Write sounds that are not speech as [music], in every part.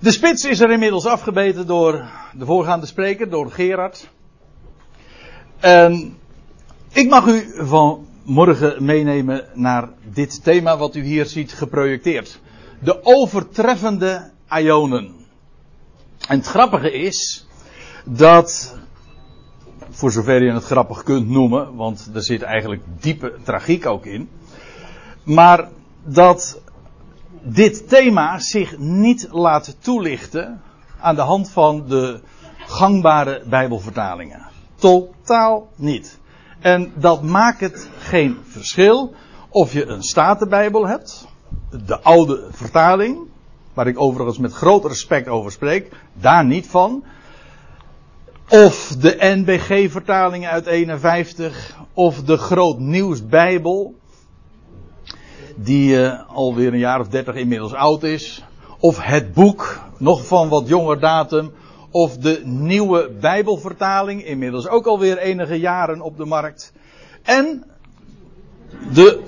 De spits is er inmiddels afgebeten door de voorgaande spreker, door Gerard. En ik mag u vanmorgen meenemen naar dit thema wat u hier ziet geprojecteerd. De overtreffende Ionen. En het grappige is dat, voor zover je het grappig kunt noemen, want er zit eigenlijk diepe tragiek ook in. Maar dat dit thema zich niet laat toelichten aan de hand van de gangbare Bijbelvertalingen. Totaal niet. En dat maakt het geen verschil of je een Statenbijbel hebt, de oude vertaling, waar ik overigens met groot respect over spreek, daar niet van. Of de NBG-vertalingen uit 51, of de Groot Nieuws Bijbel, die uh, alweer een jaar of dertig inmiddels oud is. Of het boek, nog van wat jonger datum. Of de nieuwe Bijbelvertaling, inmiddels ook alweer enige jaren op de markt. En de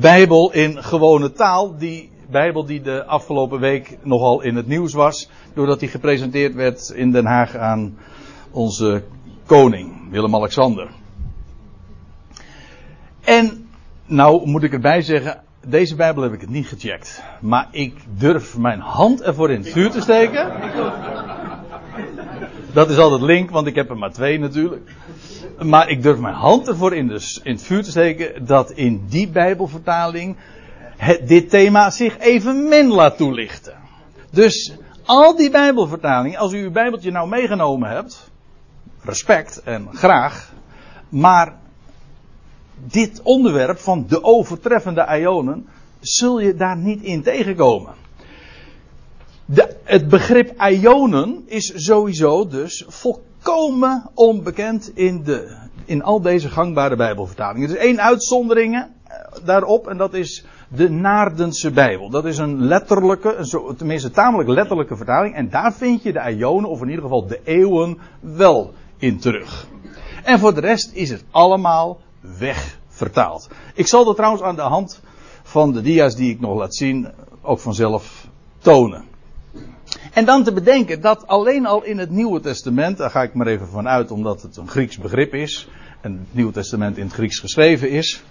Bijbel in gewone taal, die Bijbel die de afgelopen week nogal in het nieuws was, doordat die gepresenteerd werd in Den Haag aan onze koning, Willem-Alexander. En nou moet ik erbij zeggen, deze Bijbel heb ik het niet gecheckt. Maar ik durf mijn hand ervoor in het vuur te steken. Dat is altijd link, want ik heb er maar twee natuurlijk. Maar ik durf mijn hand ervoor in, in het vuur te steken dat in die Bijbelvertaling dit thema zich evenmin laat toelichten. Dus al die Bijbelvertalingen, als u uw Bijbeltje nou meegenomen hebt, respect en graag, maar dit onderwerp van de overtreffende ionen, zul je daar niet in tegenkomen. De, het begrip ionen is sowieso dus volkomen onbekend in, de, in al deze gangbare Bijbelvertalingen. Er is één uitzondering eh, daarop en dat is de Naardense Bijbel. Dat is een letterlijke, tenminste tamelijk letterlijke vertaling. En daar vind je de ionen, of in ieder geval de eeuwen, wel in terug. En voor de rest is het allemaal weg vertaald. Ik zal dat trouwens aan de hand van de dia's die ik nog laat zien ook vanzelf tonen. En dan te bedenken dat alleen al in het Nieuwe Testament, daar ga ik maar even van uit omdat het een Grieks begrip is en het Nieuwe Testament in het Grieks geschreven is.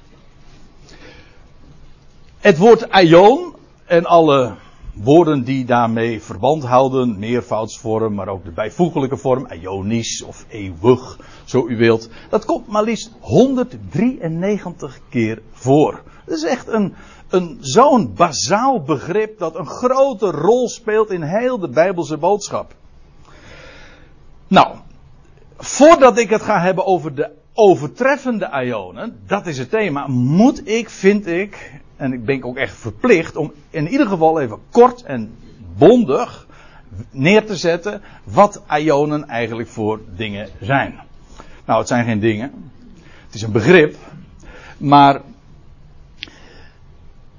Het woord aion en alle woorden die daarmee verband houden, meervoudsvorm, maar ook de bijvoeglijke vorm, ionisch of eeuwig, zo u wilt, dat komt maar liefst 193 keer voor. Dat is echt een, een, zo'n bazaal begrip dat een grote rol speelt in heel de Bijbelse boodschap. Nou, voordat ik het ga hebben over de overtreffende ionen, dat is het thema, moet ik, vind ik, en ik ben ook echt verplicht om in ieder geval even kort en bondig neer te zetten wat ionen eigenlijk voor dingen zijn. Nou, het zijn geen dingen. Het is een begrip. Maar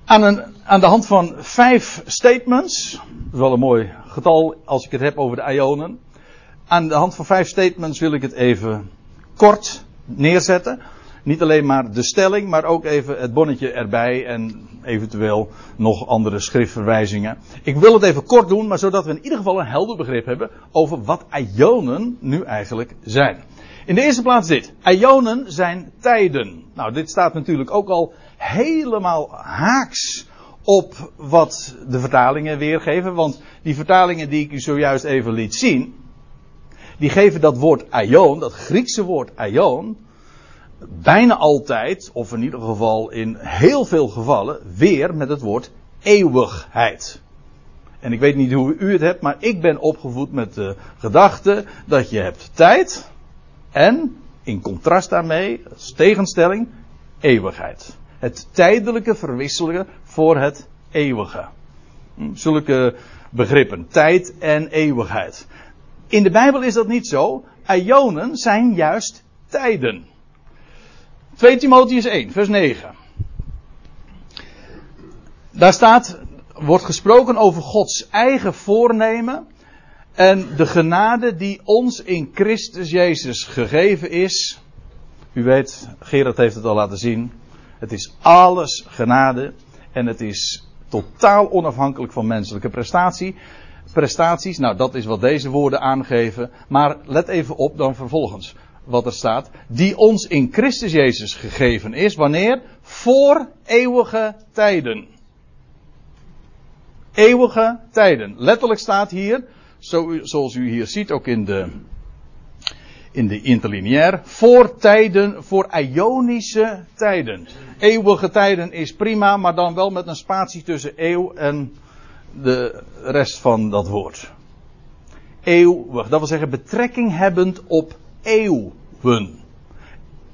aan, een, aan de hand van vijf statements, dat is wel een mooi getal als ik het heb over de ionen. Aan de hand van vijf statements wil ik het even kort neerzetten. Niet alleen maar de stelling, maar ook even het bonnetje erbij en eventueel nog andere schriftverwijzingen. Ik wil het even kort doen, maar zodat we in ieder geval een helder begrip hebben over wat ionen nu eigenlijk zijn. In de eerste plaats dit. Ionen zijn tijden. Nou, dit staat natuurlijk ook al helemaal haaks op wat de vertalingen weergeven. Want die vertalingen die ik u zojuist even liet zien, die geven dat woord aion, dat Griekse woord aion, bijna altijd, of in ieder geval in heel veel gevallen, weer met het woord eeuwigheid. En ik weet niet hoe u het hebt, maar ik ben opgevoed met de gedachte dat je hebt tijd en in contrast daarmee, als tegenstelling, eeuwigheid. Het tijdelijke verwisselen voor het eeuwige. Hm, zulke begrippen, tijd en eeuwigheid. In de Bijbel is dat niet zo. Ionen zijn juist tijden. 2 Timotheus 1, vers 9. Daar staat, wordt gesproken over Gods eigen voornemen en de genade die ons in Christus Jezus gegeven is. U weet, Gerard heeft het al laten zien. Het is alles genade en het is totaal onafhankelijk van menselijke prestatie. prestaties. Nou, dat is wat deze woorden aangeven. Maar let even op dan vervolgens wat er staat. Die ons in Christus Jezus gegeven is. Wanneer? Voor eeuwige tijden. Eeuwige tijden. Letterlijk staat hier, zo, zoals u hier ziet ook in de, in de interlineair, voor tijden, voor Ionische tijden. Eeuwige tijden is prima, maar dan wel met een spatie tussen eeuw en de rest van dat woord. Eeuwig, dat wil zeggen betrekking hebbend op eeuwen.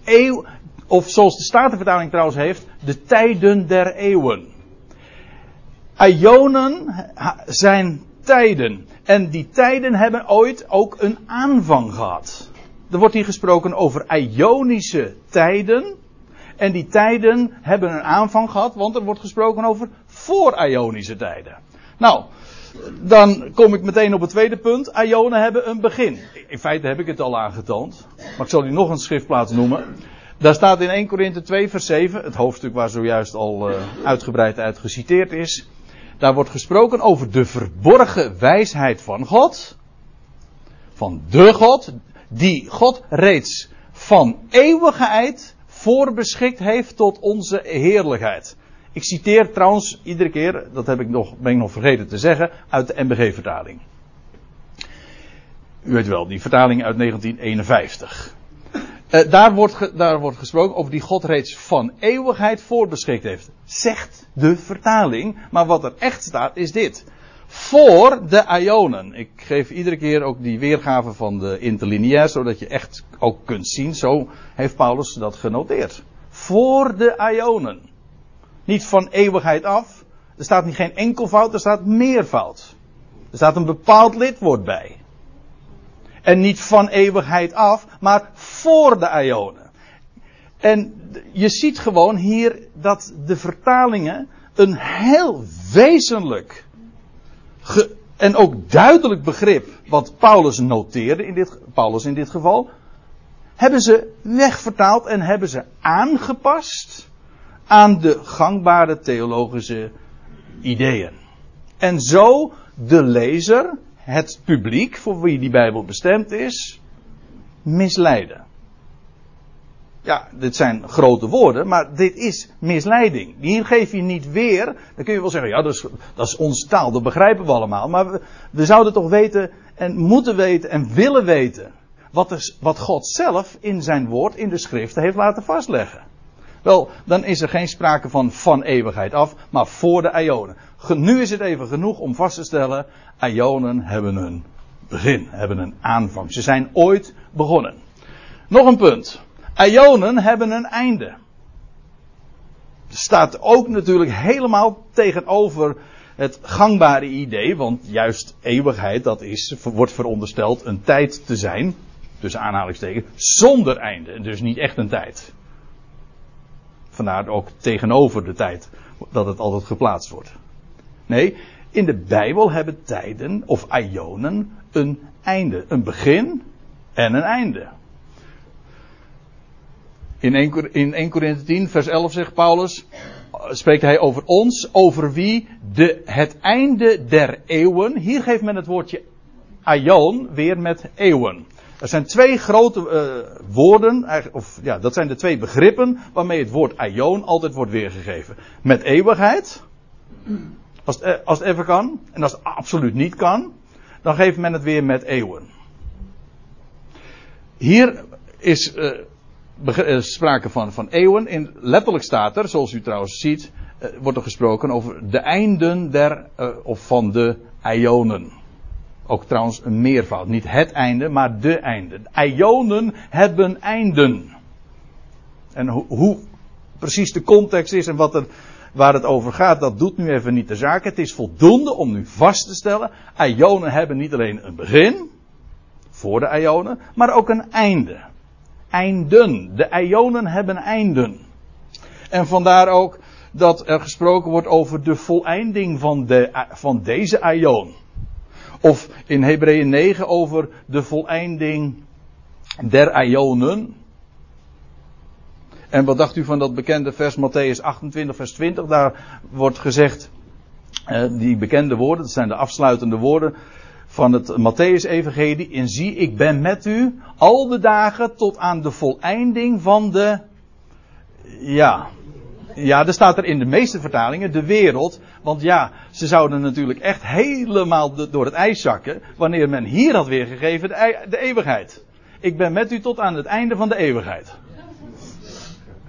Eeuw, of zoals de Statenvertaling trouwens heeft, de tijden der eeuwen. Ionen zijn tijden. En die tijden hebben ooit ook een aanvang gehad. Er wordt hier gesproken over Ionische tijden. En die tijden hebben een aanvang gehad, want er wordt gesproken over voor-Ionische tijden. Nou, dan kom ik meteen op het tweede punt. Ionen hebben een begin. In feite heb ik het al aangetoond. Maar ik zal u nog een schriftplaats noemen. Daar staat in 1 Korinthe 2 vers 7, het hoofdstuk waar zojuist al uh, uitgebreid uit geciteerd is. Daar wordt gesproken over de verborgen wijsheid van God. Van de God, die God reeds van eeuwigheid voorbeschikt heeft tot onze heerlijkheid. Ik citeer trouwens iedere keer, dat heb ik nog, ben ik nog vergeten te zeggen, uit de MBG-vertaling. U weet wel, die vertaling uit 1951. Uh, daar, wordt daar wordt gesproken over die God reeds van eeuwigheid voorbeschikt heeft. Zegt de vertaling. Maar wat er echt staat is dit. Voor de Ionen. Ik geef iedere keer ook die weergave van de interlineair, zodat je echt ook kunt zien. Zo heeft Paulus dat genoteerd. Voor de Ionen. Niet van eeuwigheid af. Er staat niet geen enkelvoud, er staat meervoud. Er staat een bepaald lidwoord bij. En niet van eeuwigheid af, maar voor de Ionen. En je ziet gewoon hier dat de vertalingen een heel wezenlijk en ook duidelijk begrip wat Paulus noteerde, in dit, Paulus in dit geval, hebben ze wegvertaald en hebben ze aangepast aan de gangbare theologische ideeën. En zo de lezer, het publiek voor wie die Bijbel bestemd is, misleiden. Ja, dit zijn grote woorden, maar dit is misleiding. Hier geef je niet weer. Dan kun je wel zeggen, ja, dat is, dat is onze taal, dat begrijpen we allemaal. Maar we, zouden toch weten en moeten weten en willen weten. Wat, wat God zelf in zijn woord, in de schriften, heeft laten vastleggen. Wel, dan is er geen sprake van van eeuwigheid af, maar voor de Ionen. Nu is het even genoeg om vast te stellen, Ionen hebben een begin, hebben een aanvang. Ze zijn ooit begonnen. Nog een punt. Ionen hebben een einde. Staat ook natuurlijk helemaal tegenover het gangbare idee, want juist eeuwigheid, dat is, wordt verondersteld een tijd te zijn, tussen aanhalingstekens, zonder einde. Dus niet echt een tijd. Vandaar ook tegenover de tijd dat het altijd geplaatst wordt. Nee, in de Bijbel hebben tijden of ionen een einde, een begin en een einde. In 1, in 1 Korinthe 10, vers 11 zegt Paulus, spreekt hij over ons, over wie de, het einde der eeuwen, hier geeft men het woordje aion weer met eeuwen. Er zijn twee grote uh, woorden, of ja, dat zijn de twee begrippen waarmee het woord aion altijd wordt weergegeven. Met eeuwigheid, als het, eh, als het even kan, en als het absoluut niet kan, dan geeft men het weer met eeuwen. Hier is uh, sprake van, van eeuwen. In, letterlijk staat er, zoals u trouwens ziet, wordt er gesproken over de einden der, of van de ionen. Ook trouwens een meervoud. Niet het einde, maar de einde. Ionen hebben einden. En hoe, precies de context is en wat er, waar het over gaat, dat doet nu even niet de zaak. Het is voldoende om nu vast te stellen. Ionen hebben niet alleen een begin, voor de Ionen, maar ook een einde. Einden. De Ionen hebben einden. En vandaar ook dat er gesproken wordt over de voleinding van, de, van deze Ion. Of in Hebreeën 9 over de voleinding der Ionen. En wat dacht u van dat bekende vers Matthäus 28, vers 20? Daar wordt gezegd, eh, die bekende woorden, dat zijn de afsluitende woorden. van het Matthäus-evangelie. En zie, ik ben met u al de dagen tot aan de voleinding van de. Ja. Ja, er staat er in de meeste vertalingen de wereld. Want ja, ze zouden natuurlijk echt helemaal door het ijs zakken. wanneer men hier had weergegeven de, de eeuwigheid. Ik ben met u tot aan het einde van de eeuwigheid.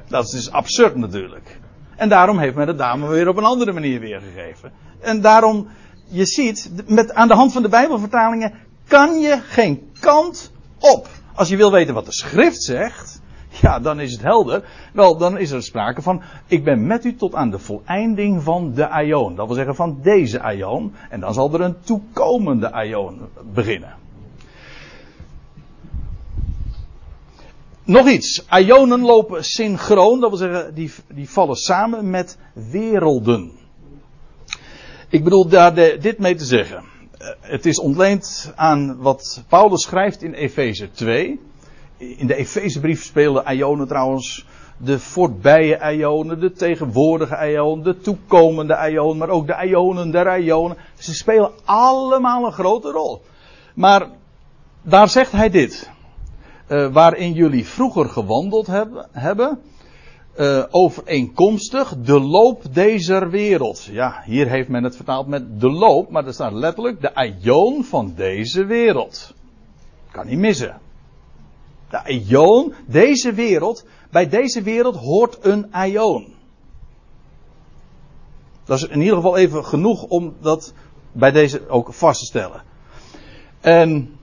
Dat is dus absurd natuurlijk. En daarom heeft men het dame weer op een andere manier weergegeven. En daarom, je ziet, met, aan de hand van de Bijbelvertalingen kan je geen kant op. Als je wil weten wat de schrift zegt, [laughs] ja, dan is het helder. Wel, dan is er sprake van, ik ben met u tot aan de voleinding van de aion. Dat wil zeggen van deze aion. En dan zal er een toekomende aion beginnen. Nog iets. Ionen lopen synchroon, dat wil zeggen, die, die vallen samen met werelden. Ik bedoel daar dit mee te zeggen. Eh, het is ontleend aan wat Paulus schrijft in Efeze 2. In de Efezebrief spelen Ionen trouwens de voorbije Ionen, de tegenwoordige Ionen, de toekomende Ionen, maar ook de Ionen der Ionen. Ze spelen allemaal een grote rol. Maar daar zegt hij dit uh, waarin jullie vroeger gewandeld hebben, hebben uh, overeenkomstig de loop deze wereld. Ja, hier heeft men het vertaald met de loop, maar er staat letterlijk de aion van deze wereld. Kan niet missen. De aion, deze wereld, bij deze wereld hoort een aion. Dat is in ieder geval even genoeg om dat bij deze ook vast te stellen. En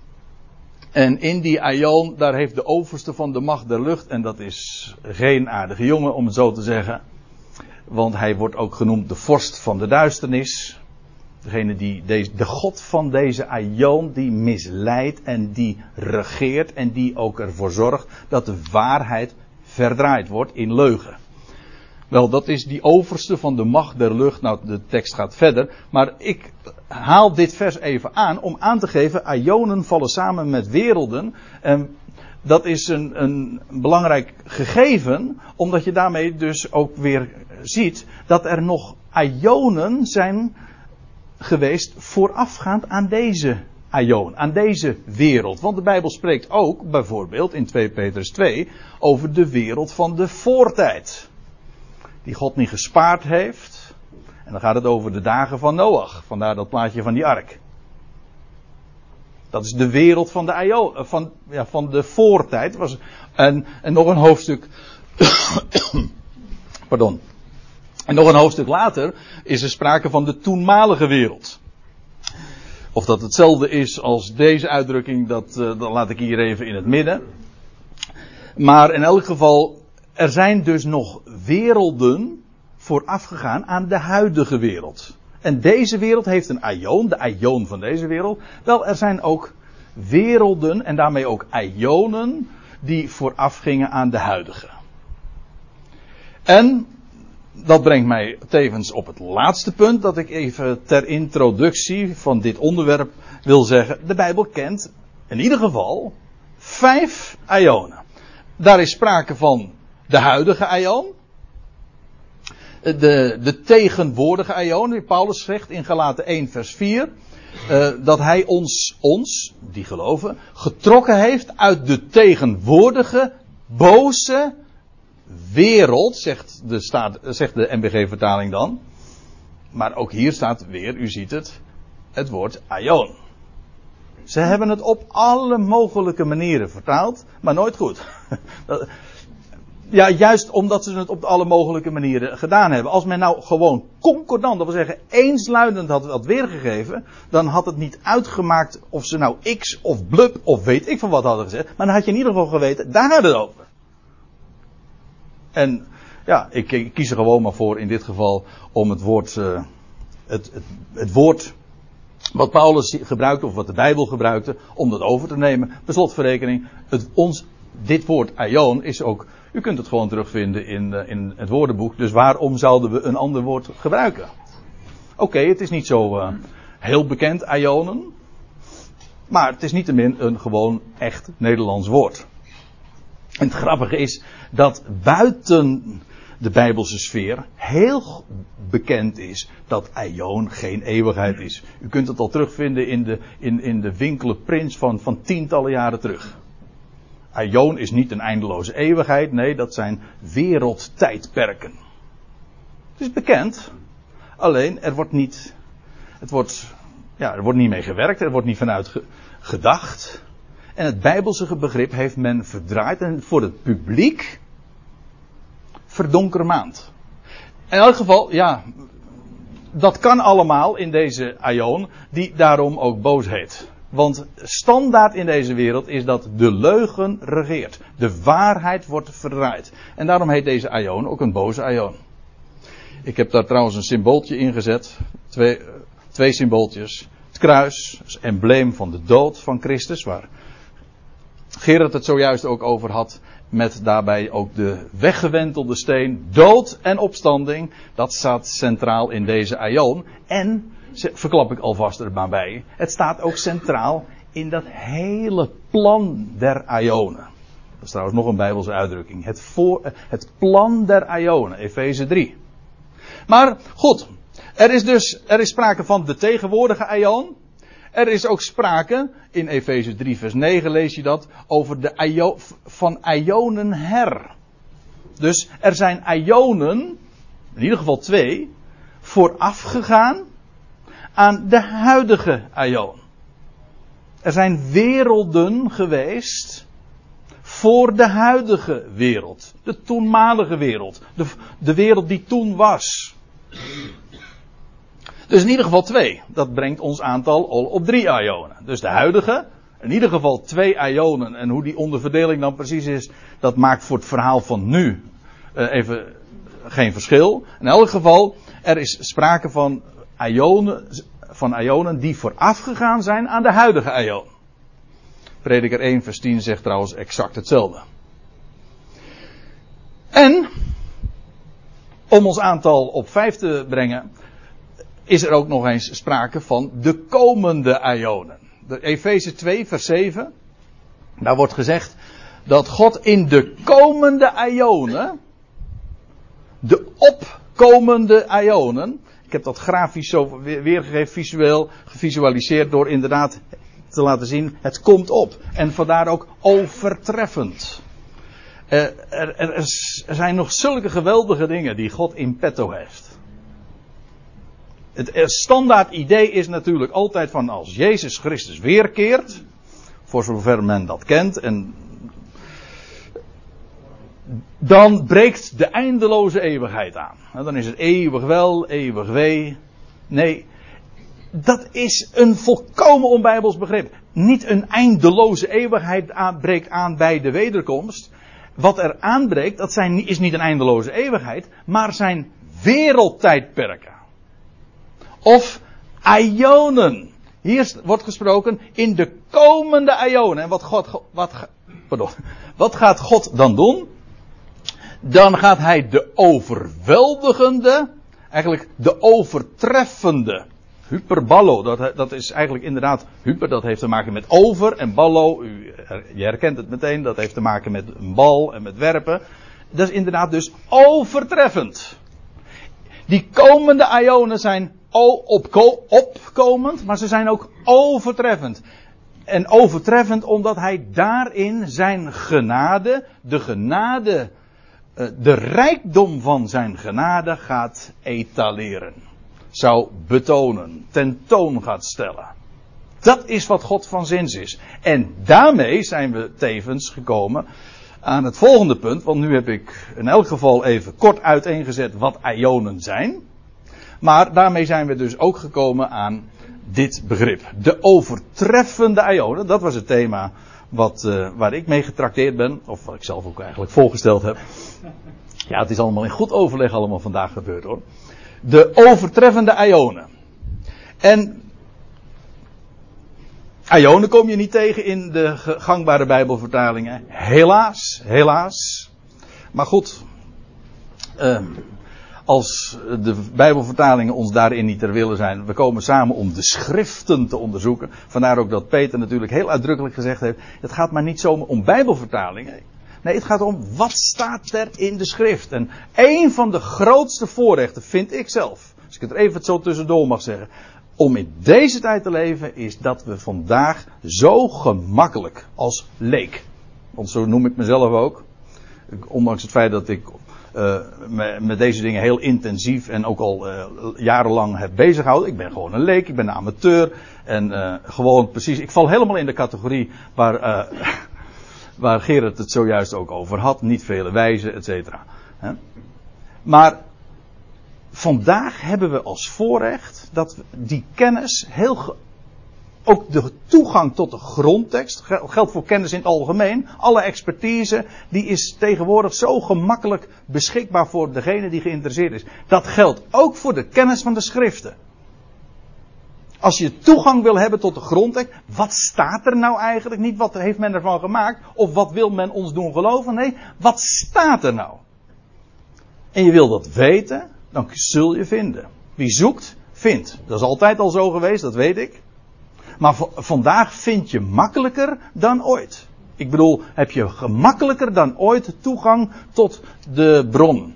en in die Aion, daar heeft de overste van de macht der lucht, en dat is geen aardige jongen om het zo te zeggen, want hij wordt ook genoemd de vorst van de duisternis. Degene die deze, de God van deze Aion, die misleidt en die regeert en die ook ervoor zorgt dat de waarheid verdraaid wordt in leugen. Wel, dat is die overste van de macht der lucht. Nou, de tekst gaat verder. Maar ik haal dit vers even aan om aan te geven: Ionen vallen samen met werelden. En dat is een, een belangrijk gegeven, omdat je daarmee dus ook weer ziet dat er nog Ionen zijn geweest voorafgaand aan deze Aion, aan deze wereld. Want de Bijbel spreekt ook bijvoorbeeld in 2 Petrus 2 over de wereld van de voortijd die God niet gespaard heeft. En dan gaat het over de dagen van Noach. Vandaar dat plaatje van die ark. Dat is de wereld van de, IO, eh, van, ja, van de voortijd. En nog een hoofdstuk. [coughs] pardon. En nog een hoofdstuk later is er sprake van de toenmalige wereld. Of dat hetzelfde is als deze uitdrukking, dat, uh, dat laat ik hier even in het midden. Maar in elk geval, er zijn dus nog werelden voorafgegaan aan de huidige wereld. En deze wereld heeft een aion, de aion van deze wereld. Wel, er zijn ook werelden en daarmee ook aionen die voorafgingen aan de huidige. En dat brengt mij tevens op het laatste punt dat ik even ter introductie van dit onderwerp wil zeggen. De Bijbel kent in ieder geval vijf aionen. Daar is sprake van de huidige aion. De, de tegenwoordige die Paulus zegt in Galaten 1 vers 4. Uh, dat hij ons, ons, die geloven, getrokken heeft uit de tegenwoordige boze wereld, zegt de, staat, zegt de MBG-vertaling dan. Maar ook hier staat weer, u ziet het, het woord aion. Ze hebben het op alle mogelijke manieren vertaald, maar nooit goed. [laughs] Ja, juist omdat ze het op alle mogelijke manieren gedaan hebben. Als men nou gewoon concordant, dat wil zeggen eensluidend had, had weergegeven, dan had het niet uitgemaakt of ze nou X of blub of weet ik van wat hadden gezegd. Maar dan had je in ieder geval geweten, daar gaat het over. En ja, ik, kies er gewoon maar voor in dit geval om het woord, uh, het, het, het woord wat Paulus gebruikte of wat de Bijbel gebruikte, om dat over te nemen. Per slotverrekening, het, ons, dit woord aion is ook u kunt het gewoon terugvinden in, uh, in het woordenboek. Dus waarom zouden we een ander woord gebruiken? Oké, het is niet zo uh, heel bekend, Ionen. Maar het is niettemin een gewoon echt Nederlands woord. En het grappige is dat buiten de Bijbelse sfeer heel bekend is dat Aion geen eeuwigheid is. U kunt het al terugvinden in de, in, in de winkelen prins van, van tientallen jaren terug. Aion is niet een eindeloze eeuwigheid, nee, dat zijn wereldtijdperken. Het is bekend, alleen er wordt niet, het wordt, ja, er wordt niet mee gewerkt, er wordt niet vanuit gedacht. En het Bijbelse begrip heeft men verdraaid en voor het publiek verdonkermaand. In elk geval, ja, dat kan allemaal in deze Aion, die daarom ook boos heet. Want standaard in deze wereld is dat de leugen regeert. De waarheid wordt verdraaid. En daarom heet deze Aion ook een boze Aion. Ik heb daar trouwens een symbooltje ingezet. Twee, twee symbooltjes. Het kruis, het embleem van de dood van Christus, waar Gerard het zojuist ook over had. Met daarbij ook de weggewentelde steen, dood en opstanding. Dat staat centraal in deze aion. En, verklap ik alvast er maar bij, het staat ook centraal in dat hele plan der aionen. Dat is trouwens nog een Bijbelse uitdrukking. Het, voor, het plan der aionen, Efeze 3. Maar goed, er is dus er is sprake van de tegenwoordige aion. Er is ook sprake, in Efeze 3 vers 9 lees je dat, over de van Ionen her. Dus er zijn Ionen, in ieder geval twee, voorafgegaan aan de huidige Ion. Er zijn werelden geweest voor de huidige wereld. De toenmalige wereld. De, de wereld die toen was. Dus in ieder geval twee. Dat brengt ons aantal al op drie ionen. Dus de huidige, in ieder geval twee ionen. En hoe die onderverdeling dan precies is, dat maakt voor het verhaal van nu uh, even geen verschil. In elk geval, er is sprake van ionen, van ionen die voorafgegaan zijn aan de huidige ion. Prediker 1 vers 10 zegt trouwens exact hetzelfde. En, om ons aantal op vijf te brengen, is er ook nog eens sprake van de komende Ionen. De Efeze 2, vers 7. Daar wordt gezegd dat God in de komende Ionen, de opkomende Ionen, ik heb dat grafisch zo weergegeven, visueel, gevisualiseerd door inderdaad te laten zien, het komt op. En vandaar ook overtreffend. Er, er, er, er zijn nog zulke geweldige dingen die God in petto heeft. Het standaard idee is natuurlijk altijd van als Jezus Christus weerkeert, voor zover men dat kent, en dan breekt de eindeloze eeuwigheid aan. Dan is het eeuwig wel, eeuwig wee. Nee, dat is een volkomen onbijbels begrip. Niet een eindeloze eeuwigheid breekt aan bij de wederkomst. Wat er aanbreekt, dat zijn, is niet een eindeloze eeuwigheid, maar zijn wereldtijdperken. Of Ionen. Hier wordt gesproken in de komende Ionen. En wat, God, wat, wat gaat God dan doen? Dan gaat hij de overweldigende, eigenlijk de overtreffende, hyperballo, dat, dat is eigenlijk inderdaad, hyper, dat heeft te maken met over en ballo, u, je herkent het meteen, dat heeft te maken met een bal en met werpen. Dat is inderdaad dus overtreffend. Die komende Ionen zijn opkomend, maar ze zijn ook overtreffend. En overtreffend omdat hij daarin zijn genade, de genade, eh, de rijkdom van zijn genade gaat etaleren. Zou betonen, tentoon gaat stellen. Dat is wat God van zins is. En daarmee zijn we tevens gekomen aan het volgende punt, want nu heb ik in elk geval even kort uiteengezet wat ionen zijn. Maar daarmee zijn we dus ook gekomen aan dit begrip. De overtreffende ionen, dat was het thema wat, uh, waar ik mee getrakteerd ben, of wat ik zelf ook eigenlijk voorgesteld heb. Ja, het is allemaal in goed overleg allemaal vandaag gebeurd hoor. De overtreffende ionen. En Ionen kom je niet tegen in de gangbare Bijbelvertalingen. Helaas, helaas. Maar goed. Uh, als de Bijbelvertalingen ons daarin niet ter willen zijn. We komen samen om de schriften te onderzoeken. Vandaar ook dat Peter natuurlijk heel uitdrukkelijk gezegd heeft. Het gaat maar niet zomaar om Bijbelvertalingen. Nee, het gaat om wat staat er in de schrift. En een van de grootste voorrechten vind ik zelf, als ik het even zo tussendoor mag zeggen, om in deze tijd te leven, is dat we vandaag zo gemakkelijk als leek, want zo noem ik mezelf ook, ondanks het feit dat ik uh, met, deze dingen heel intensief en ook al uh, jarenlang heb bezighouden. Ik ben gewoon een leek, ik ben een amateur en uh, gewoon precies, ik val helemaal in de categorie waar, [laughs] waar Gerard het zojuist ook over had, niet vele wijzen, et cetera. Maar vandaag hebben we als voorrecht dat die kennis heel ook de toegang tot de grondtekst geldt voor kennis in het algemeen. Alle expertise die is tegenwoordig zo gemakkelijk beschikbaar voor degene die geïnteresseerd is. Dat geldt ook voor de kennis van de schriften. Als je toegang wil hebben tot de grondtekst, wat staat er nou eigenlijk? Niet wat heeft men ervan gemaakt of wat wil men ons doen geloven? Nee, wat staat er nou? En je wil dat weten, dan zul je vinden. Wie zoekt, vindt. Dat is altijd al zo geweest, dat weet ik. Maar vandaag vind je makkelijker dan ooit. Ik bedoel, heb je gemakkelijker dan ooit toegang tot de bron.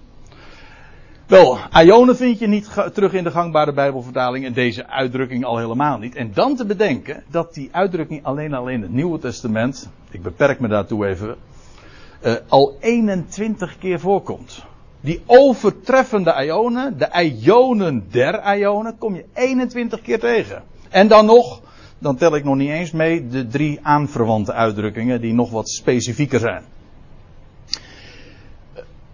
Wel, Ionen vind je niet terug in de gangbare Bijbelvertaling en deze uitdrukking al helemaal niet. En dan te bedenken dat die uitdrukking alleen al in het Nieuwe Testament, ik beperk me daartoe even, uh, al 21 keer voorkomt. Die overtreffende Ionen, de Ionen der Ionen, kom je 21 keer tegen. En dan nog dan tel ik nog niet eens mee de drie aanverwante uitdrukkingen die nog wat specifieker zijn.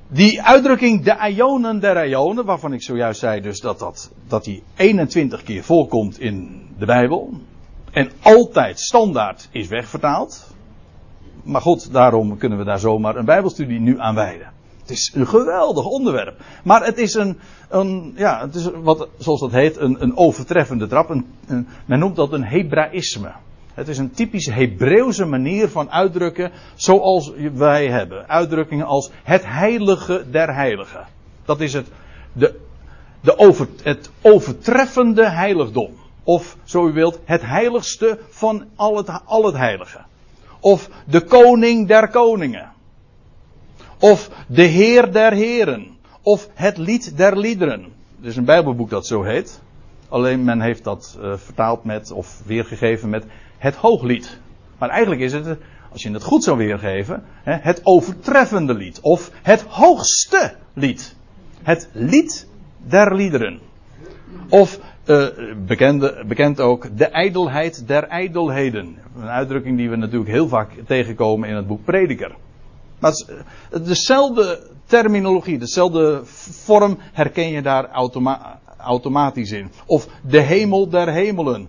Die uitdrukking de ionen der ionen, waarvan ik zojuist zei dus dat, dat, dat die 21 keer voorkomt in de Bijbel. En altijd standaard is wegvertaald. Maar goed, daarom kunnen we daar zomaar een Bijbelstudie nu aan wijden. Het is een geweldig onderwerp. Maar het is een, een ja, het is wat, zoals dat heet, een, een overtreffende trap. Men noemt dat een Hebraïsme. Het is een typisch Hebreeuwse manier van uitdrukken zoals wij hebben. Uitdrukkingen als het heilige der heiligen. Dat is het, de, de over, het overtreffende heiligdom. Of, zo u wilt, het heiligste van al het, al het heilige. Of de koning der koningen. Of de Heer der Heren. Of het lied der liederen. Er is een Bijbelboek dat zo heet. Alleen men heeft dat uh, vertaald met, of weergegeven met het hooglied. Maar eigenlijk is het, als je het goed zou weergeven, het overtreffende lied. Of het hoogste lied. Het lied der liederen. Of uh, bekend ook de ijdelheid der ijdelheden. Een uitdrukking die we natuurlijk heel vaak tegenkomen in het boek Prediker. Maar dezelfde terminologie, dezelfde vorm herken je daar automa automatisch in. Of de hemel der hemelen.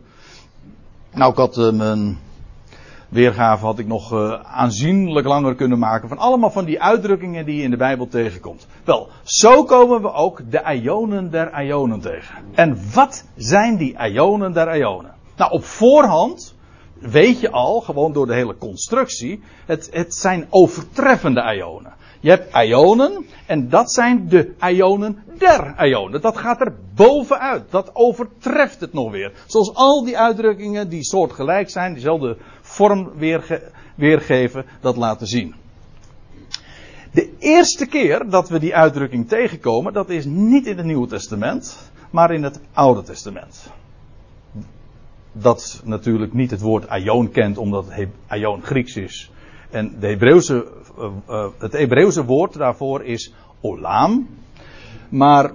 Nou, ik had uh, mijn weergave had ik nog uh, aanzienlijk langer kunnen maken van allemaal van die uitdrukkingen die je in de Bijbel tegenkomt. Wel, zo komen we ook de ionen der ionen tegen. En wat zijn die ionen der ionen? Nou, op voorhand weet je al, gewoon door de hele constructie, het, het zijn overtreffende ionen. Je hebt ionen en dat zijn de ionen der ionen. Dat gaat er bovenuit. Dat overtreft het nog weer. Zoals al die uitdrukkingen die soortgelijk zijn, diezelfde vorm weerge weergeven, dat laten zien. De eerste keer dat we die uitdrukking tegenkomen, dat is niet in het Nieuwe Testament, maar in het Oude Testament dat natuurlijk niet het woord aion kent, omdat aion Grieks is. En de Hebreeuwse, uh, uh, het Hebreeuwse woord daarvoor is olam. Maar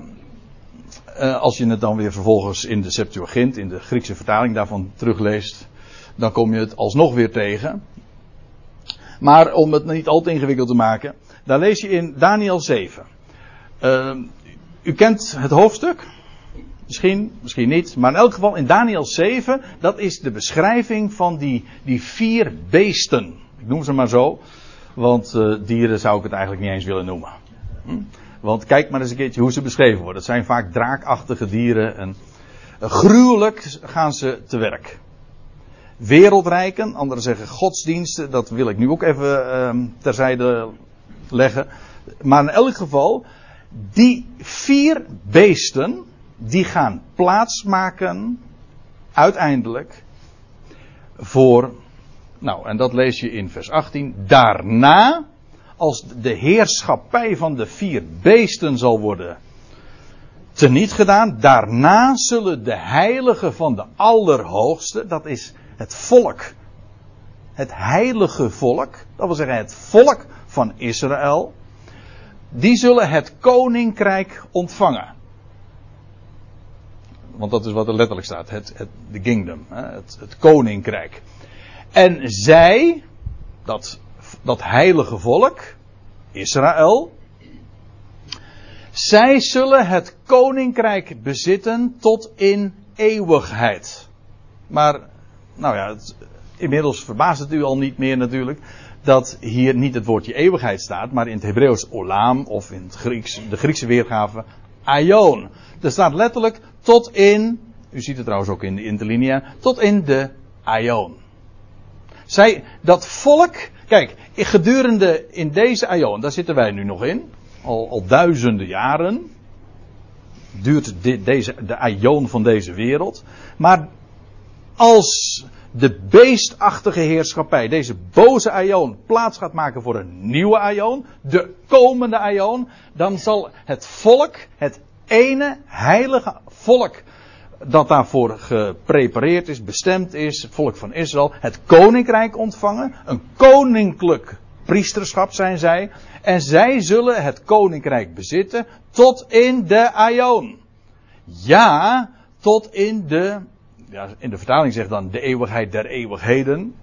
uh, als je het dan weer vervolgens in de Septuagint, in de Griekse vertaling daarvan terugleest, dan kom je het alsnog weer tegen. Maar om het niet al te ingewikkeld te maken, daar lees je in Daniel 7. u kent het hoofdstuk? Misschien, misschien niet. Maar in elk geval in Daniel 7, dat is de beschrijving van die, die vier beesten. Ik noem ze maar zo. Want uh, dieren zou ik het eigenlijk niet eens willen noemen. Hm? Want kijk maar eens een keertje hoe ze beschreven worden. Het zijn vaak draakachtige dieren. En uh, gruwelijk gaan ze te werk. Wereldrijken, anderen zeggen godsdiensten. Dat wil ik nu ook even uh, terzijde leggen. Maar in elk geval, die vier beesten die gaan plaatsmaken uiteindelijk voor, nou en dat lees je in vers 18, daarna als de heerschappij van de vier beesten zal worden teniet gedaan. Daarna zullen de heiligen van de Allerhoogste, dat is het volk, het heilige volk, dat wil zeggen het volk van Israël, die zullen het koninkrijk ontvangen. Want dat is wat er letterlijk staat, het, de kingdom, het, het koninkrijk. En zij, dat, dat heilige volk, Israël, zij zullen het koninkrijk bezitten tot in eeuwigheid. Maar, nou ja, inmiddels verbaast het u al niet meer natuurlijk dat hier niet het woordje eeuwigheid staat, maar in het Hebreeuws olam of in het Grieks, de Griekse weergave aion. Er staat letterlijk tot in, u ziet het trouwens ook in de interlinia, tot in de aion. Zij, dat volk, kijk, gedurende in deze aion, daar zitten wij nu nog in, al, al duizenden jaren, duurt deze, de aion van deze wereld, maar als de beestachtige heerschappij, deze boze aion, plaats gaat maken voor een nieuwe aion, de komende aion, dan zal het volk, het ene heilige volk dat daarvoor geprepareerd is, bestemd is, het volk van Israël, het koninkrijk ontvangen. Een koninklijk priesterschap zijn zij. En zij zullen het koninkrijk bezitten tot in de aion. Ja, tot in de ja, in de vertaling zegt dan de eeuwigheid der eeuwigheden.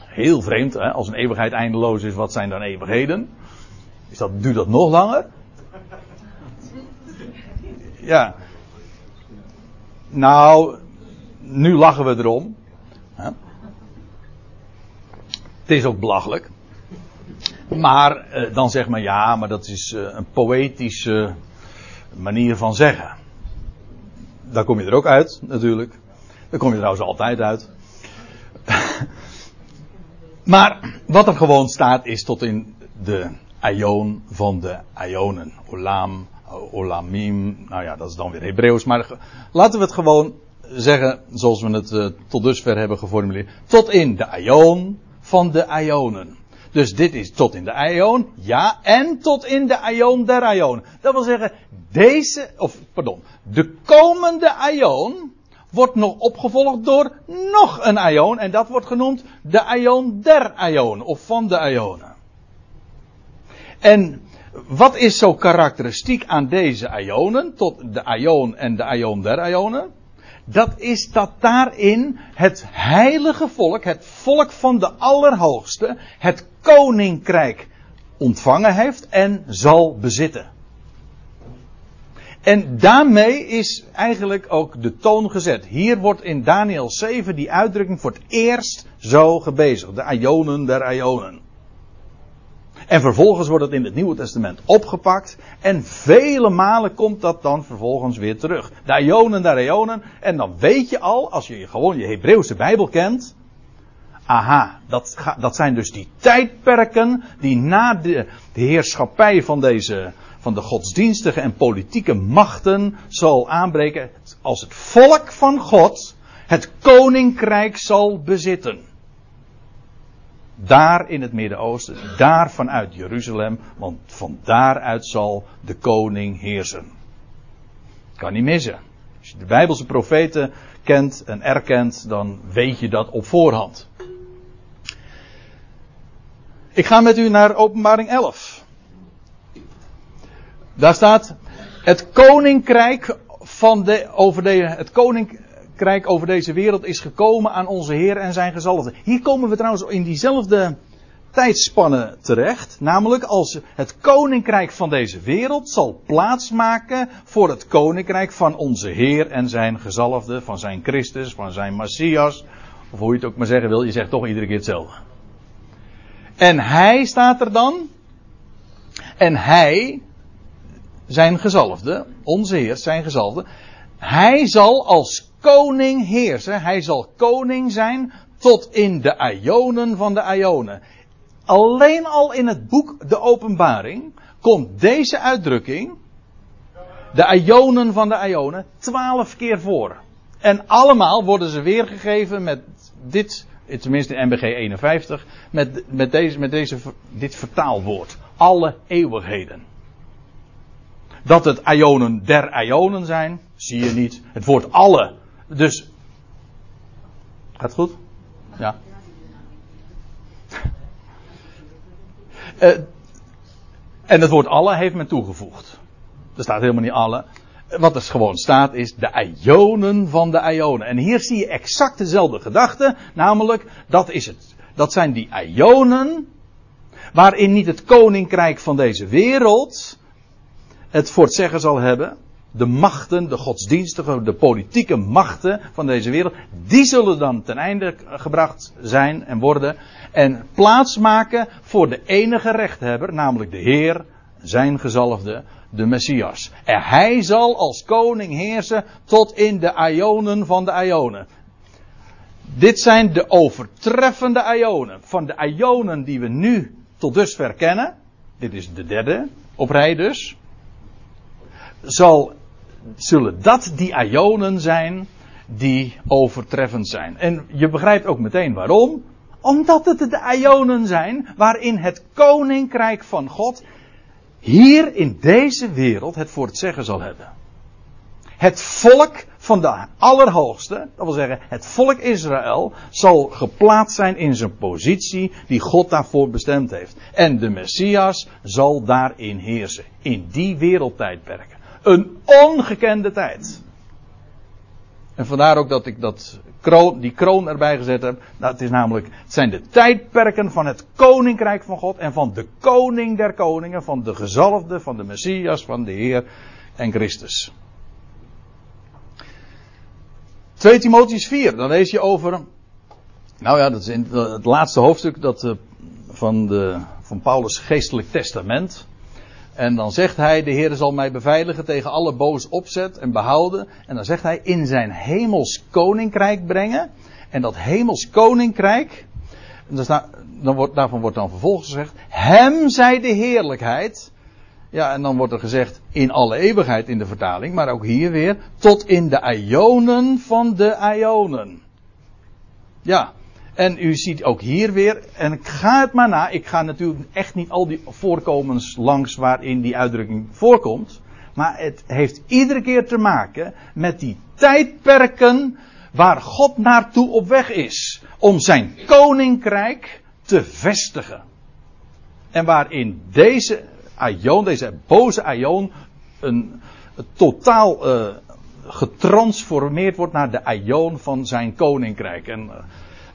Heel vreemd, hè? als een eeuwigheid eindeloos is, wat zijn dan eeuwigheden? Is dat, duurt dat nog langer? Ja. Nou, nu lachen we erom. Hè? Het is ook belachelijk. Maar eh, dan zeg maar ja, maar dat is eh, een poëtische manier van zeggen. Daar kom je er ook uit, natuurlijk. Daar kom je trouwens altijd uit. [laughs] maar wat er gewoon staat is tot in de aion van de aionen. Olam, olamim. Nou ja, dat is dan weer Hebreeuws. Maar laten we het gewoon zeggen zoals we het uh, tot dusver hebben geformuleerd. Tot in de aion van de aionen. Dus dit is tot in de aion, ja, en tot in de aion der aion. Dat wil zeggen, deze, of pardon, de komende aion wordt nog opgevolgd door nog een aion. En dat wordt genoemd de aion der aion, of van de aionen. En wat is zo karakteristiek aan deze aionen, tot de aion en de aion der aionen? Dat is dat daarin het heilige volk, het volk van de Allerhoogste, het koninkrijk ontvangen heeft en zal bezitten. En daarmee is eigenlijk ook de toon gezet. Hier wordt in Daniel 7 die uitdrukking voor het eerst zo gebezigd. De Ionen der Ionen. En vervolgens wordt het in het Nieuwe Testament opgepakt. En vele malen komt dat dan vervolgens weer terug. Der Ionen. En dan weet je al, als je gewoon je Hebreeuwse Bijbel kent. Aha, dat, dat zijn dus die tijdperken die na de, de heerschappij van deze van de godsdienstige en politieke machten zal aanbreken als het volk van God het koninkrijk zal bezitten. Daar in het Midden-Oosten, daar vanuit Jeruzalem, want van daaruit zal de koning heersen. Kan niet missen. Als je de Bijbelse profeten kent en erkent, dan weet je dat op voorhand. Ik ga met u naar Openbaring 11. Daar staat het koninkrijk van de, over de, het koninkrijk over deze wereld is gekomen aan onze Heer en zijn gezalfde. Hier komen we trouwens in diezelfde tijdspanne terecht. Namelijk als het koninkrijk van deze wereld zal plaatsmaken voor het koninkrijk van onze Heer en zijn gezalfde, van zijn Christus, van zijn Messias. Of hoe je het ook maar zeggen wil, je zegt toch iedere keer hetzelfde. En hij staat er dan. En hij, zijn gezalfde, onze Heer, zijn gezalfde, hij zal als koning heersen. Hij zal koning zijn tot in de aionen van de aionen. Alleen al in het boek De Openbaring komt deze uitdrukking, de aionen van de aionen, twaalf keer voor. En allemaal worden ze weergegeven met dit, tenminste in MBG 51, met, met, deze, met deze, dit vertaalwoord. Alle eeuwigheden. Dat het ionen der ionen zijn, zie je niet. Het woord alle. Dus. Gaat goed? Ja. Uh, [laughs] en het woord alle heeft men toegevoegd. Er staat helemaal niet alle. Wat er gewoon staat is de ionen van de ionen. En hier zie je exact dezelfde gedachte. Namelijk, dat is het. Dat zijn die ionen. Waarin niet het koninkrijk van deze wereld het voor het zeggen zal hebben. De machten, de godsdienstige, de politieke machten van deze wereld. Die zullen dan ten einde gebracht zijn en worden. En plaatsmaken voor de enige rechthebber, namelijk de Heer, zijn gezalfde, de Messias. En hij zal als koning heersen tot in de ionen van de ionen. Dit zijn de overtreffende ionen. Van de ionen die we nu tot dusver kennen. Dit is de derde op rij dus. Zal, zullen dat die ionen zijn die overtreffend zijn. En je begrijpt ook meteen waarom. Omdat het de ionen zijn waarin het koninkrijk van God hier in deze wereld het voor het zeggen zal hebben. Het volk van de Allerhoogste, dat wil zeggen het volk Israël, zal geplaatst zijn in zijn positie die God daarvoor bestemd heeft. En de Messias zal daarin heersen. In die wereldtijdperken. Een ongekende tijd. En vandaar ook dat ik dat kroon, die kroon erbij gezet heb. Nou, het is namelijk, het zijn de tijdperken van het koninkrijk van God en van de koning der koningen, van de gezalfde, van de Messias, van de Heer en Christus. 2 Timotheus 4, dan lees je over, nou ja, dat is in het laatste hoofdstuk dat, eh, van, de, van Paulus' geestelijk testament. En dan zegt hij, de Heer zal mij beveiligen tegen alle boos opzet en behouden. En dan zegt hij, in zijn hemels koninkrijk brengen. En dat hemels koninkrijk, dan wordt, daarvan wordt dan vervolgens gezegd, hem zij de heerlijkheid. Ja, en dan wordt er gezegd, in alle eeuwigheid in de vertaling, maar ook hier weer, tot in de ionen van de ionen. Ja, en u ziet ook hier weer, en ik ga het maar na, ik ga natuurlijk echt niet al die voorkomens langs waarin die uitdrukking voorkomt. Maar het heeft iedere keer te maken met die tijdperken waar God naartoe op weg is. Om zijn koninkrijk te vestigen. En waarin deze Aion, deze boze Aion, een, totaal uh, getransformeerd wordt naar de Aion van zijn koninkrijk. En uh,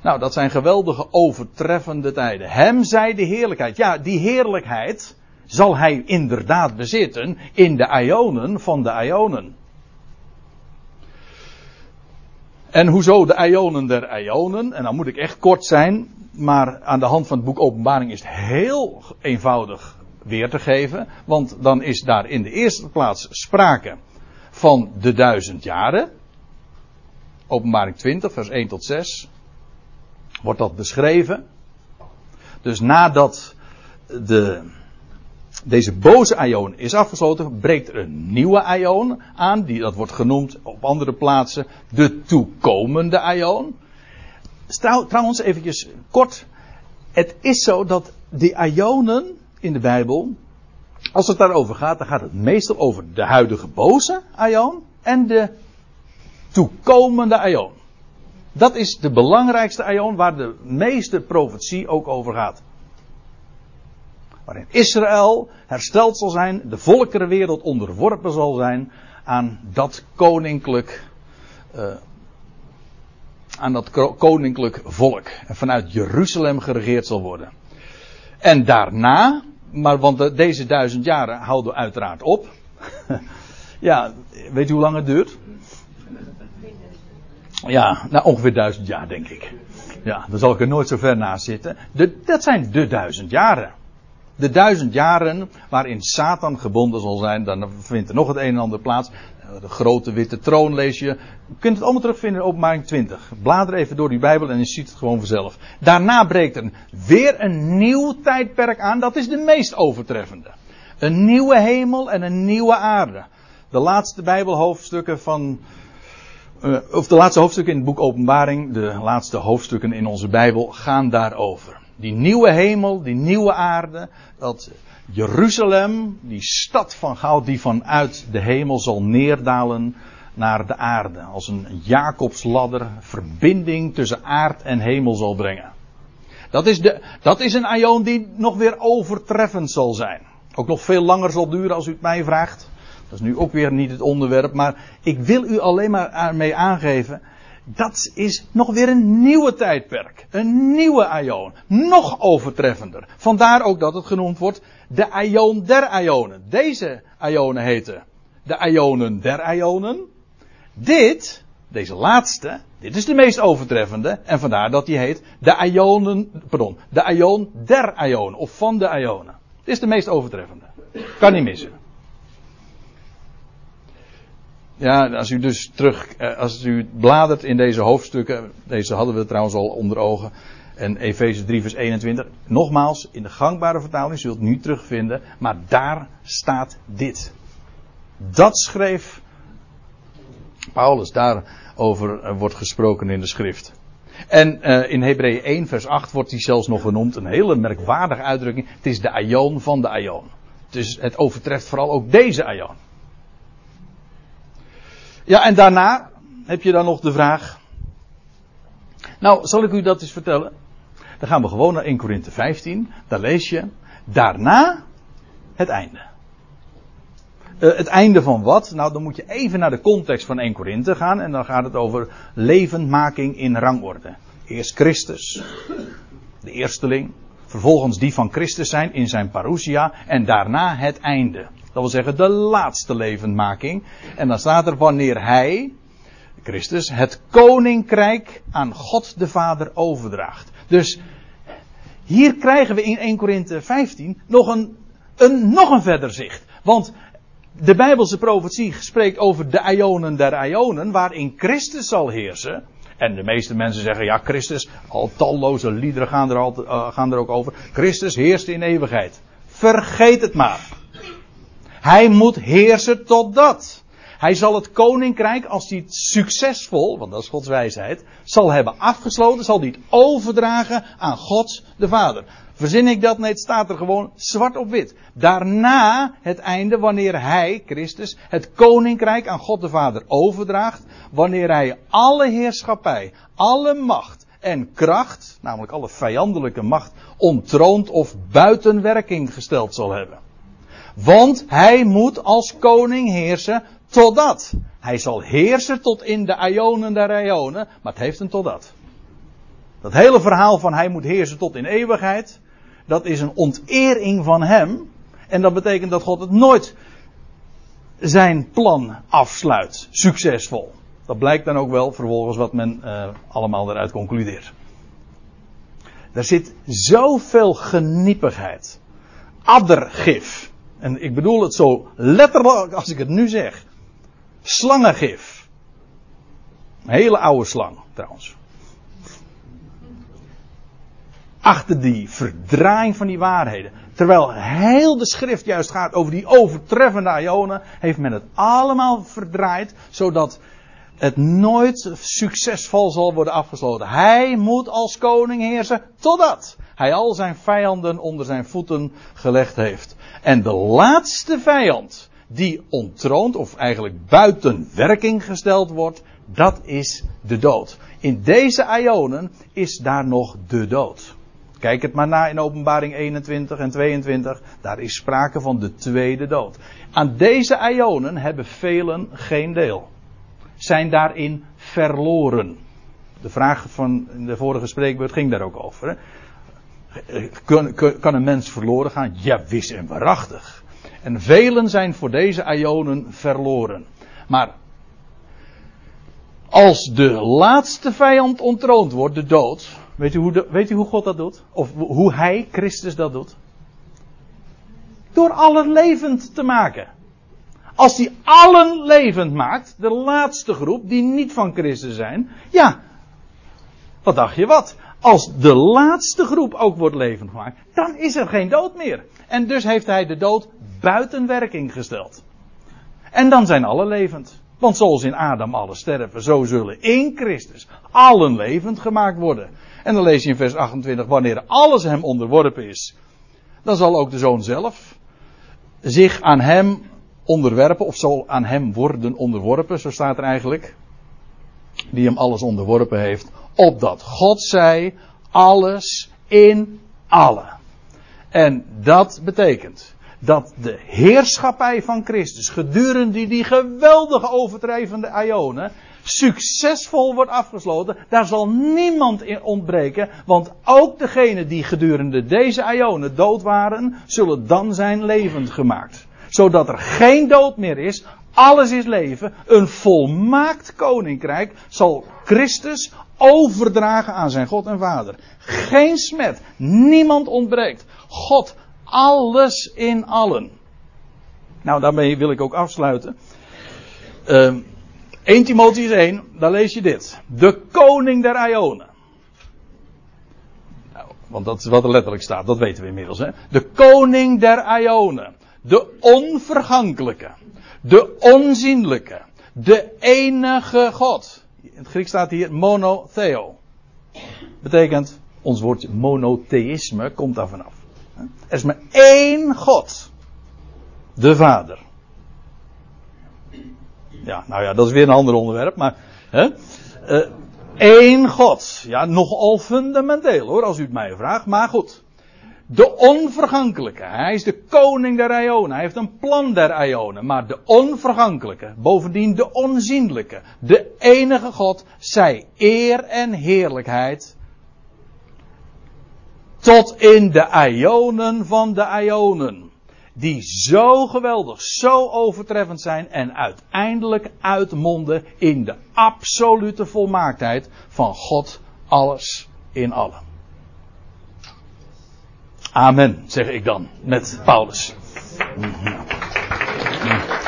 nou, dat zijn geweldige overtreffende tijden. Hem zij de heerlijkheid. Ja, die heerlijkheid zal hij inderdaad bezitten in de ionen van de ionen. En hoezo de ionen der ionen? En dan moet ik echt kort zijn, maar aan de hand van het boek Openbaring is het heel eenvoudig weer te geven. Want dan is daar in de eerste plaats sprake van de duizend jaren. Openbaring 20, vers 1 tot 6 wordt dat beschreven. Dus nadat de, deze boze ion is afgesloten, breekt er een nieuwe ion aan. Die, dat wordt genoemd op andere plaatsen de toekomende ion. trouwens, eventjes kort. Het is zo dat die ionen in de Bijbel, als het daarover gaat, dan gaat het meestal over de huidige boze ion en de toekomende ion. Dat is de belangrijkste aion waar de meeste profetie ook over gaat. Waarin Israël hersteld zal zijn, de volkerenwereld onderworpen zal zijn aan dat koninklijk, uh, aan dat koninklijk volk. En vanuit Jeruzalem geregeerd zal worden. En daarna, maar want deze duizend jaren houden uiteraard op. [laughs] ja, weet u hoe lang het duurt? Ja, nou ongeveer duizend jaar denk ik. Ja, dan zal ik er nooit zo ver naast zitten. De, dat zijn de duizend jaren. De duizend jaren waarin Satan gebonden zal zijn, dan vindt er nog het een en ander plaats. De grote witte troon lees je. Je kunt het allemaal terugvinden in openbaring 20. Blader even door die Bijbel en je ziet het gewoon vanzelf. Daarna breekt er weer een nieuw tijdperk aan. Dat is de meest overtreffende. Een nieuwe hemel en een nieuwe aarde. De laatste Bijbelhoofdstukken van uh, of de laatste hoofdstukken in het boek Openbaring, de laatste hoofdstukken in onze Bijbel, gaan daarover. Die nieuwe hemel, die nieuwe aarde, dat Jeruzalem, die stad van goud die vanuit de hemel zal neerdalen naar de aarde. Als een Jacobsladder verbinding tussen aard en hemel zal brengen. Dat is, de, dat is een aion die nog weer overtreffend zal zijn. Ook nog veel langer zal duren als u het mij vraagt. Dat is nu ook weer niet het onderwerp, maar ik wil u alleen maar mee aangeven. Dat is nog weer een nieuwe tijdperk. Een nieuwe aion. Nog overtreffender. Vandaar ook dat het genoemd wordt de aion der aionen. Deze aionen heten de aionen der aionen. Dit, deze laatste, dit is de meest overtreffende. En vandaar dat die heet de aionen, pardon, de aion der aionen. Of van de aionen. Dit is de meest overtreffende. Kan niet missen. Ja, als u dus terug, eh, als u bladert in deze hoofdstukken, deze hadden we trouwens al onder ogen, en Efeze 3 vers 21, nogmaals, in de gangbare vertaling zult u nu terugvinden, maar daar staat dit. Dat schreef Paulus, daarover eh, wordt gesproken in de schrift. En uh, in Hebreeën 1 vers 8 wordt hij zelfs nog genoemd, een hele merkwaardige uitdrukking, het is de aion van de aion. Dus het overtreft vooral ook deze aion. Ja, en daarna heb je dan nog de vraag. Nou, zal ik u dat eens vertellen? Dan gaan we gewoon naar 1 Korinthe 15. Daar lees je. Daarna het einde. Uh, het einde van wat? Nou, dan moet je even naar de context van 1 Korinthe gaan. En dan gaat het over levendmaking in rangorde. Eerst Christus, de eersteling. Vervolgens die van Christus zijn in zijn parousia. En daarna het einde. Dat wil zeggen de laatste levendmaking. En dan staat er wanneer hij, Christus, het koninkrijk aan God de Vader overdraagt. Dus hier krijgen we in 1 Korinthe 15 nog een, een, nog een verder zicht. Want de Bijbelse profetie spreekt over de ionen der ionen, waarin Christus zal heersen. En de meeste mensen zeggen, ja, Christus, al talloze liederen gaan er, al, uh, gaan er ook over. Christus heerst in eeuwigheid. Vergeet het maar. Hij moet heersen tot dat. Hij zal het koninkrijk, als hij het succesvol, want dat is Gods wijsheid, zal hebben afgesloten, zal hij het overdragen aan God de Vader. Verzin ik dat? Nee, het staat er gewoon zwart op wit. Daarna het einde, wanneer hij, Christus, het koninkrijk aan God de Vader overdraagt, wanneer hij alle heerschappij, alle macht en kracht, namelijk alle vijandelijke macht, ontroond of buiten werking gesteld zal hebben. Want hij moet als koning heersen totdat. Hij zal heersen tot in de ionen der ionen, maar het heeft een totdat. Dat hele verhaal van hij moet heersen tot in eeuwigheid, dat is een ontering van hem. En dat betekent dat God het nooit zijn plan afsluit, succesvol. Dat blijkt dan ook wel vervolgens wat men uh, allemaal eruit concludeert. Er zit zoveel geniepigheid, addergif, en ik bedoel het zo letterlijk als ik het nu zeg. Slangengif. Een hele oude slang, trouwens. Achter die verdraaiing van die waarheden. Terwijl heel de schrift juist gaat over die overtreffende ionen, heeft men het allemaal verdraaid, zodat het nooit succesvol zal worden afgesloten. Hij moet als koning heersen totdat hij al zijn vijanden onder zijn voeten gelegd heeft. En de laatste vijand die ontroond, of eigenlijk buiten werking gesteld wordt, dat is de dood. In deze ionen is daar nog de dood. Kijk het maar na in openbaring 21 en 22. Daar is sprake van de tweede dood. Aan deze ionen hebben velen geen deel. Zijn daarin verloren. De vraag van de vorige spreekbeurt ging daar ook over. Hè? Kan, kan een mens verloren gaan? Ja, wis en waarachtig. En velen zijn voor deze ionen verloren. Maar als de laatste vijand ontroond wordt, de dood. Weet u, hoe weet u hoe God dat doet? Of hoe Hij, Christus, dat doet? Door allen levend te maken. Als hij allen levend maakt, de laatste groep die niet van Christus zijn, ja, wat dacht je wat? Als de laatste groep ook wordt levend gemaakt, dan is er geen dood meer. En dus heeft hij de dood buiten werking gesteld. En dan zijn alle levend. Want zoals in Adam alle sterven, zo zullen in Christus allen levend gemaakt worden. En dan lees je in vers 28, wanneer alles hem onderworpen is, dan zal ook de zoon zelf zich aan hem onderwerpen, of zal aan hem worden onderworpen, zo staat er eigenlijk. Die hem alles onderworpen heeft, opdat God zij alles in allen. En dat betekent dat de heerschappij van Christus gedurende die geweldige overdrijvende ionen succesvol wordt afgesloten. Daar zal niemand in ontbreken, want ook degenen die gedurende deze ionen dood waren, zullen dan zijn levend gemaakt. Zodat er geen dood meer is, alles is leven, een volmaakt koninkrijk zal Christus overdragen aan zijn God en Vader. Geen smet, niemand ontbreekt. God, alles in allen. Nou, daarmee wil ik ook afsluiten. Uh, 1 Timotheus 1, daar lees je dit. De koning der Ionen. Nou, want dat is wat er letterlijk staat, dat weten we inmiddels. Hè? De koning der Ionen. De onvergankelijke. De onzienlijke. De enige God. In het Grieks staat hier monotheo. Betekent, ons woordje monotheïsme komt daar vanaf. Er is maar één God. De Vader. Ja, nou ja, dat is weer een ander onderwerp, maar. Hè? Eén God. Ja, nogal fundamenteel hoor, als u het mij vraagt, maar goed. De onvergankelijke. Hij is de koning der Ionen. Hij heeft een plan der Ionen. Maar de onvergankelijke. Bovendien de onzienlijke. De enige God. Zij eer en heerlijkheid. Tot in de Ionen van de Ionen. Die zo geweldig, zo overtreffend zijn. En uiteindelijk uitmonden in de absolute volmaaktheid van God alles in allen. Amen, zeg ik dan met Paulus. Mm-hmm.